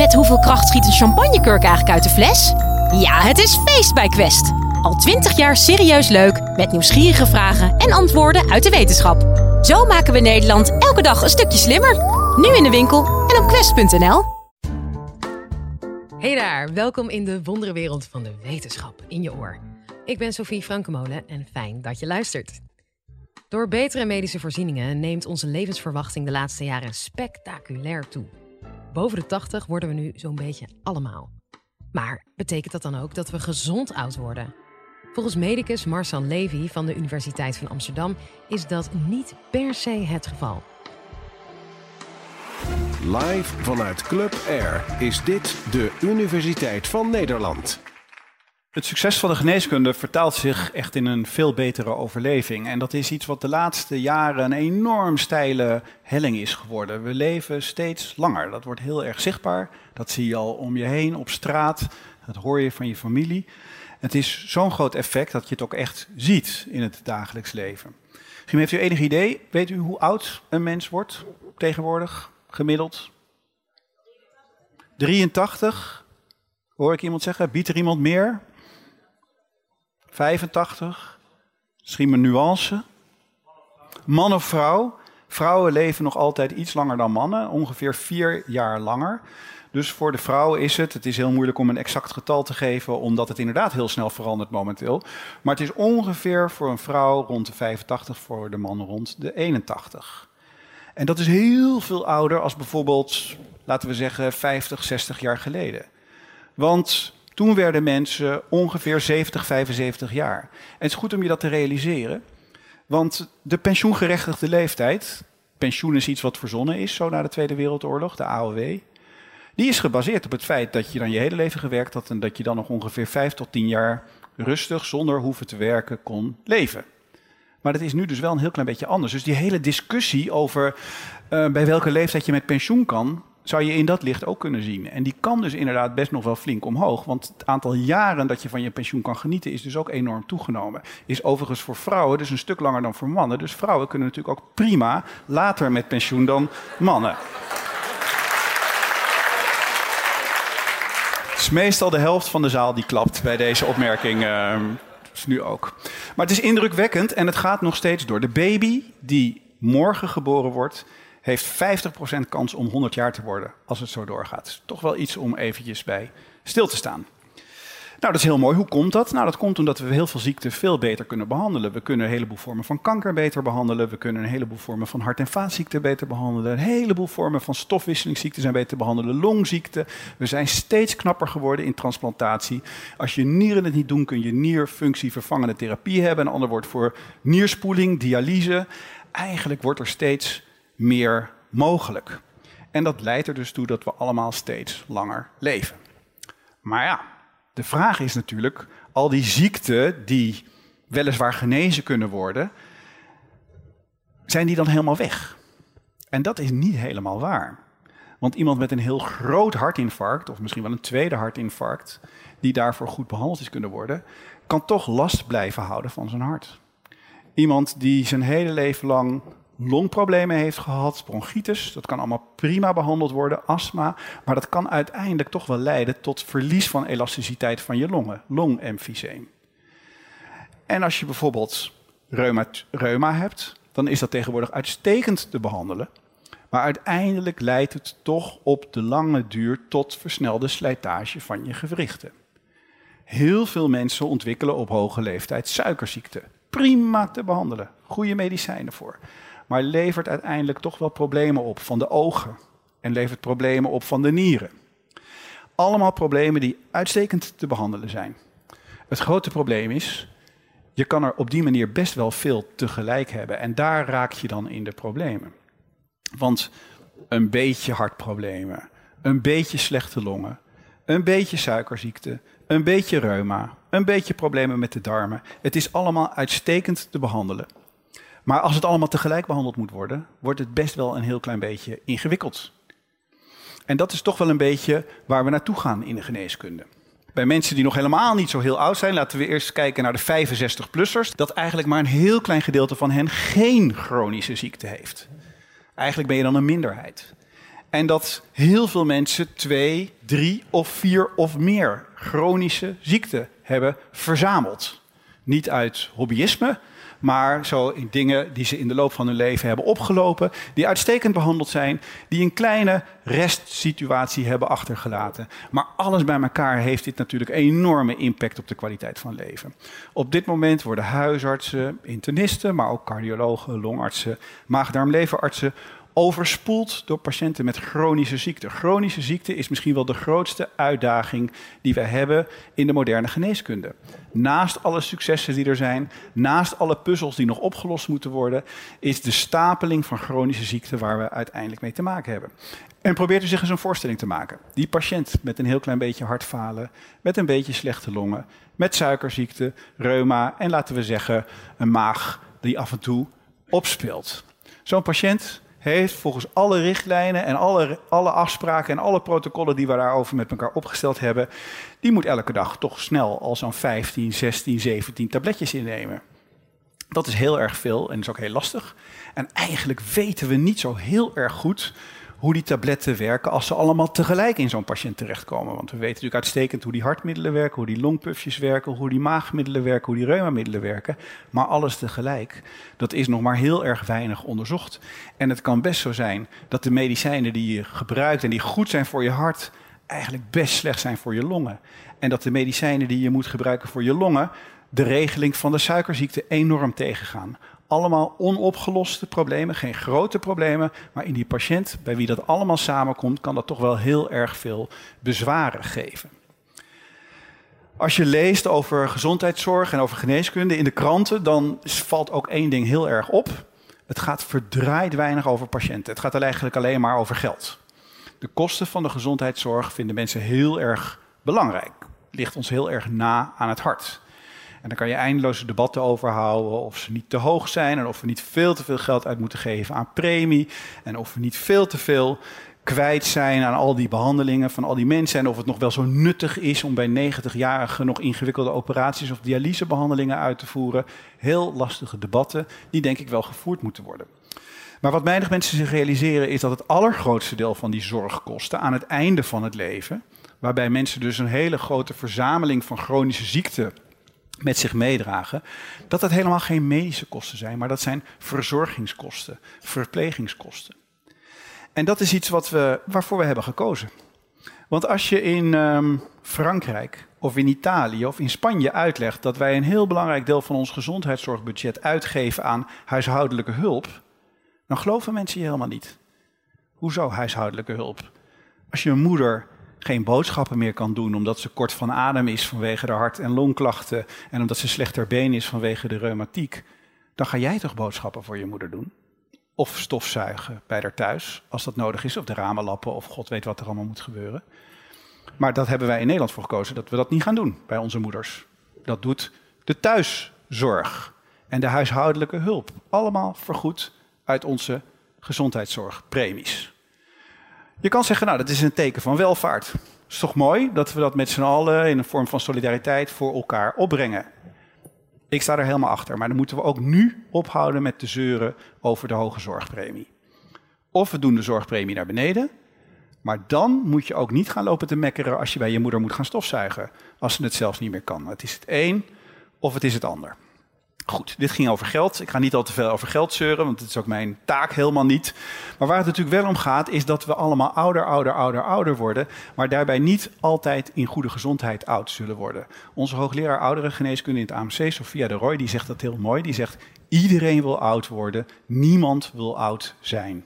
Met hoeveel kracht schiet een champagnekurk eigenlijk uit de fles? Ja, het is feest bij Quest. Al twintig jaar serieus leuk, met nieuwsgierige vragen en antwoorden uit de wetenschap. Zo maken we Nederland elke dag een stukje slimmer. Nu in de winkel en op quest.nl. Hey daar, welkom in de wonderenwereld van de wetenschap in je oor. Ik ben Sophie Frankemolen en fijn dat je luistert. Door betere medische voorzieningen neemt onze levensverwachting de laatste jaren spectaculair toe. Boven de 80 worden we nu zo'n beetje allemaal. Maar betekent dat dan ook dat we gezond oud worden? Volgens medicus Marcel Levy van de Universiteit van Amsterdam is dat niet per se het geval. Live vanuit Club Air is dit de Universiteit van Nederland. Het succes van de geneeskunde vertaalt zich echt in een veel betere overleving. En dat is iets wat de laatste jaren een enorm steile helling is geworden. We leven steeds langer. Dat wordt heel erg zichtbaar. Dat zie je al om je heen op straat. Dat hoor je van je familie. Het is zo'n groot effect dat je het ook echt ziet in het dagelijks leven. Misschien heeft u enig idee, weet u hoe oud een mens wordt tegenwoordig, gemiddeld? 83, hoor ik iemand zeggen. Biedt er iemand meer? 85? Misschien een nuance. Man of vrouw? Vrouwen leven nog altijd iets langer dan mannen, ongeveer vier jaar langer. Dus voor de vrouwen is het, het is heel moeilijk om een exact getal te geven, omdat het inderdaad heel snel verandert momenteel. Maar het is ongeveer voor een vrouw rond de 85, voor de man rond de 81. En dat is heel veel ouder als bijvoorbeeld, laten we zeggen, 50, 60 jaar geleden. Want toen werden mensen ongeveer 70, 75 jaar. En het is goed om je dat te realiseren. Want de pensioengerechtigde leeftijd, pensioen is iets wat verzonnen is, zo na de Tweede Wereldoorlog, de AOW. Die is gebaseerd op het feit dat je dan je hele leven gewerkt had en dat je dan nog ongeveer 5 tot 10 jaar rustig, zonder hoeven te werken, kon leven. Maar dat is nu dus wel een heel klein beetje anders. Dus die hele discussie over uh, bij welke leeftijd je met pensioen kan, zou je in dat licht ook kunnen zien. En die kan dus inderdaad best nog wel flink omhoog. Want het aantal jaren dat je van je pensioen kan genieten is dus ook enorm toegenomen. Is overigens voor vrouwen dus een stuk langer dan voor mannen. Dus vrouwen kunnen natuurlijk ook prima later met pensioen dan mannen. Het is meestal de helft van de zaal die klapt bij deze opmerking. Uh, is nu ook. Maar het is indrukwekkend en het gaat nog steeds door. De baby die morgen geboren wordt, heeft 50% kans om 100 jaar te worden als het zo doorgaat. Toch wel iets om eventjes bij stil te staan. Nou, dat is heel mooi. Hoe komt dat? Nou, dat komt omdat we heel veel ziekten veel beter kunnen behandelen. We kunnen een heleboel vormen van kanker beter behandelen. We kunnen een heleboel vormen van hart- en vaatziekten beter behandelen. Een heleboel vormen van stofwisselingsziekten zijn beter behandelen. Longziekten. We zijn steeds knapper geworden in transplantatie. Als je nieren het niet doen, kun je nierfunctie vervangende therapie hebben. Een ander woord voor nierspoeling, dialyse. Eigenlijk wordt er steeds meer mogelijk. En dat leidt er dus toe dat we allemaal steeds langer leven. Maar ja, de vraag is natuurlijk, al die ziekten die weliswaar genezen kunnen worden, zijn die dan helemaal weg? En dat is niet helemaal waar. Want iemand met een heel groot hartinfarct, of misschien wel een tweede hartinfarct, die daarvoor goed behandeld is kunnen worden, kan toch last blijven houden van zijn hart. Iemand die zijn hele leven lang longproblemen heeft gehad, bronchitis, dat kan allemaal prima behandeld worden, astma, maar dat kan uiteindelijk toch wel leiden tot verlies van elasticiteit van je longen, longemfyseem. En als je bijvoorbeeld reuma, reuma hebt, dan is dat tegenwoordig uitstekend te behandelen. Maar uiteindelijk leidt het toch op de lange duur tot versnelde slijtage van je gewrichten. Heel veel mensen ontwikkelen op hoge leeftijd suikerziekte. Prima te behandelen, goede medicijnen voor maar levert uiteindelijk toch wel problemen op van de ogen en levert problemen op van de nieren. Allemaal problemen die uitstekend te behandelen zijn. Het grote probleem is, je kan er op die manier best wel veel tegelijk hebben en daar raak je dan in de problemen. Want een beetje hartproblemen, een beetje slechte longen, een beetje suikerziekte, een beetje reuma, een beetje problemen met de darmen. Het is allemaal uitstekend te behandelen. Maar als het allemaal tegelijk behandeld moet worden, wordt het best wel een heel klein beetje ingewikkeld. En dat is toch wel een beetje waar we naartoe gaan in de geneeskunde. Bij mensen die nog helemaal niet zo heel oud zijn, laten we eerst kijken naar de 65-plussers. Dat eigenlijk maar een heel klein gedeelte van hen geen chronische ziekte heeft. Eigenlijk ben je dan een minderheid. En dat heel veel mensen twee, drie of vier of meer chronische ziekten hebben verzameld. Niet uit hobbyisme, maar zo in dingen die ze in de loop van hun leven hebben opgelopen, die uitstekend behandeld zijn, die een kleine restsituatie hebben achtergelaten. Maar alles bij elkaar heeft dit natuurlijk enorme impact op de kwaliteit van leven. Op dit moment worden huisartsen, internisten, maar ook cardiologen, longartsen, maag-darm-leverartsen overspoeld door patiënten met chronische ziekte. Chronische ziekte is misschien wel de grootste uitdaging die we hebben in de moderne geneeskunde. Naast alle successen die er zijn, naast alle puzzels die nog opgelost moeten worden, is de stapeling van chronische ziekte waar we uiteindelijk mee te maken hebben. En probeert u zich eens een voorstelling te maken. Die patiënt met een heel klein beetje hartfalen, met een beetje slechte longen, met suikerziekte, reuma en laten we zeggen een maag die af en toe opspeelt. Zo'n patiënt heeft volgens alle richtlijnen en alle, alle afspraken en alle protocollen die we daarover met elkaar opgesteld hebben, die moet elke dag toch snel al zo'n 15, 16, 17 tabletjes innemen. Dat is heel erg veel en is ook heel lastig. En eigenlijk weten we niet zo heel erg goed hoe die tabletten werken als ze allemaal tegelijk in zo'n patiënt terechtkomen. Want we weten natuurlijk uitstekend hoe die hartmiddelen werken, hoe die longpufjes werken, hoe die maagmiddelen werken, hoe die reumamiddelen werken. Maar alles tegelijk, dat is nog maar heel erg weinig onderzocht. En het kan best zo zijn dat de medicijnen die je gebruikt en die goed zijn voor je hart, eigenlijk best slecht zijn voor je longen. En dat de medicijnen die je moet gebruiken voor je longen, de regeling van de suikerziekte enorm tegengaan allemaal onopgeloste problemen, geen grote problemen, maar in die patiënt bij wie dat allemaal samenkomt, kan dat toch wel heel erg veel bezwaren geven. Als je leest over gezondheidszorg en over geneeskunde in de kranten, dan valt ook één ding heel erg op. Het gaat verdraaid weinig over patiënten. Het gaat eigenlijk alleen maar over geld. De kosten van de gezondheidszorg vinden mensen heel erg belangrijk. Ligt ons heel erg na aan het hart. En dan kan je eindeloze debatten over houden of ze niet te hoog zijn en of we niet veel te veel geld uit moeten geven aan premie en of we niet veel te veel kwijt zijn aan al die behandelingen van al die mensen en of het nog wel zo nuttig is om bij 90-jarigen nog ingewikkelde operaties of dialysebehandelingen uit te voeren. Heel lastige debatten die denk ik wel gevoerd moeten worden. Maar wat weinig mensen zich realiseren is dat het allergrootste deel van die zorgkosten aan het einde van het leven, waarbij mensen dus een hele grote verzameling van chronische ziekten met zich meedragen, dat dat helemaal geen medische kosten zijn, maar dat zijn verzorgingskosten, verplegingskosten. En dat is iets wat we, waarvoor we hebben gekozen. Want als je in um, Frankrijk of in Italië of in Spanje uitlegt dat wij een heel belangrijk deel van ons gezondheidszorgbudget uitgeven aan huishoudelijke hulp, dan geloven mensen je helemaal niet. Hoezo huishoudelijke hulp? Als je een moeder geen boodschappen meer kan doen omdat ze kort van adem is vanwege de hart- en longklachten en omdat ze slechter been is vanwege de reumatiek, dan ga jij toch boodschappen voor je moeder doen? Of stofzuigen bij haar thuis, als dat nodig is, of de ramen lappen, of god weet wat er allemaal moet gebeuren. Maar dat hebben wij in Nederland voor gekozen, dat we dat niet gaan doen bij onze moeders. Dat doet de thuiszorg en de huishoudelijke hulp. Allemaal vergoed uit onze gezondheidszorgpremies. Je kan zeggen, nou, dat is een teken van welvaart. Het is toch mooi dat we dat met z'n allen in een vorm van solidariteit voor elkaar opbrengen. Ik sta er helemaal achter, maar dan moeten we ook nu ophouden met te zeuren over de hoge zorgpremie. Of we doen de zorgpremie naar beneden, maar dan moet je ook niet gaan lopen te mekkeren als je bij je moeder moet gaan stofzuigen, als ze het zelfs niet meer kan. Het is het een of het is het ander. Goed, dit ging over geld. Ik ga niet al te veel over geld zeuren, want het is ook mijn taak helemaal niet. Maar waar het natuurlijk wel om gaat, is dat we allemaal ouder, ouder, ouder, ouder worden. Maar daarbij niet altijd in goede gezondheid oud zullen worden. Onze hoogleraar ouderengeneeskunde in het AMC, Sophia de Roy, die zegt dat heel mooi. Die zegt, iedereen wil oud worden, niemand wil oud zijn.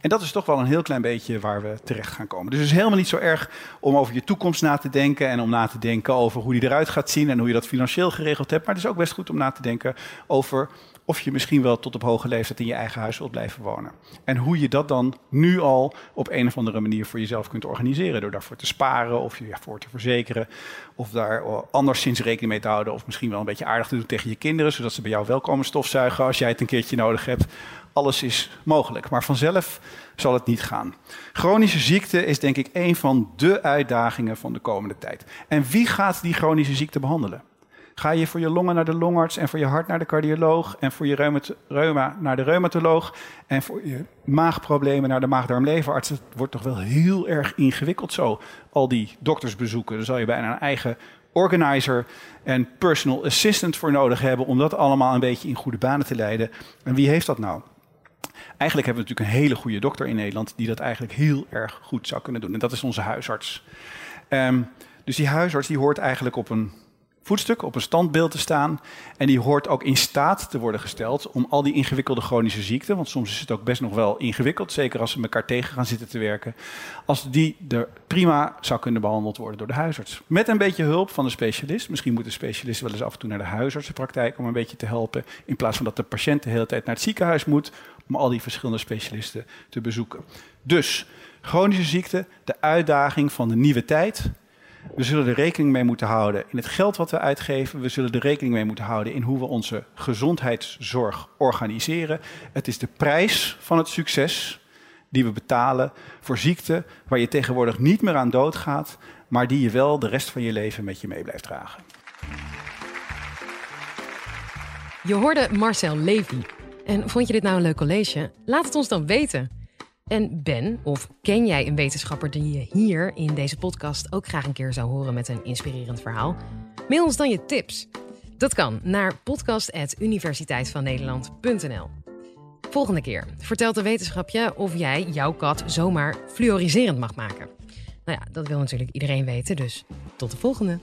En dat is toch wel een heel klein beetje waar we terecht gaan komen. Dus het is helemaal niet zo erg om over je toekomst na te denken en om na te denken over hoe die eruit gaat zien en hoe je dat financieel geregeld hebt. Maar het is ook best goed om na te denken over of je misschien wel tot op hoge leeftijd in je eigen huis wilt blijven wonen. En hoe je dat dan nu al op een of andere manier voor jezelf kunt organiseren. Door daarvoor te sparen of je ervoor te verzekeren. Of daar anderszins rekening mee te houden. Of misschien wel een beetje aardig te doen tegen je kinderen. Zodat ze bij jou wel komen stofzuigen als jij het een keertje nodig hebt. Alles is mogelijk, maar vanzelf zal het niet gaan. Chronische ziekte is denk ik een van de uitdagingen van de komende tijd. En wie gaat die chronische ziekte behandelen? Ga je voor je longen naar de longarts en voor je hart naar de cardioloog en voor je reuma naar de reumatoloog en voor je maagproblemen naar de maagdarmleverarts. Het wordt toch wel heel erg ingewikkeld zo, al die doktersbezoeken. Dan zal je bijna een eigen organizer en personal assistant voor nodig hebben om dat allemaal een beetje in goede banen te leiden. En wie heeft dat nou? Eigenlijk hebben we natuurlijk een hele goede dokter in Nederland die dat eigenlijk heel erg goed zou kunnen doen. En dat is onze huisarts. Um, dus die huisarts die hoort eigenlijk op een voetstuk, op een standbeeld te staan. En die hoort ook in staat te worden gesteld om al die ingewikkelde chronische ziekten, want soms is het ook best nog wel ingewikkeld, zeker als ze elkaar tegen gaan zitten te werken, als die er prima zou kunnen behandeld worden door de huisarts. Met een beetje hulp van de specialist. Misschien moet de specialist wel eens af en toe naar de huisartsenpraktijk om een beetje te helpen, in plaats van dat de patiënt de hele tijd naar het ziekenhuis moet om al die verschillende specialisten te bezoeken. Dus chronische ziekte, de uitdaging van de nieuwe tijd. We zullen er rekening mee moeten houden in het geld wat we uitgeven. We zullen er rekening mee moeten houden in hoe we onze gezondheidszorg organiseren. Het is de prijs van het succes die we betalen voor ziekte waar je tegenwoordig niet meer aan doodgaat, maar die je wel de rest van je leven met je mee blijft dragen. Je hoorde Marcel Levy. En vond je dit nou een leuk college? Laat het ons dan weten. En ben of ken jij een wetenschapper die je hier in deze podcast ook graag een keer zou horen met een inspirerend verhaal? Mail ons dan je tips. Dat kan naar podcast.universiteitvannederland.nl. Volgende keer vertelt de wetenschapje of jij jouw kat zomaar fluoriserend mag maken. Nou ja, dat wil natuurlijk iedereen weten, dus tot de volgende.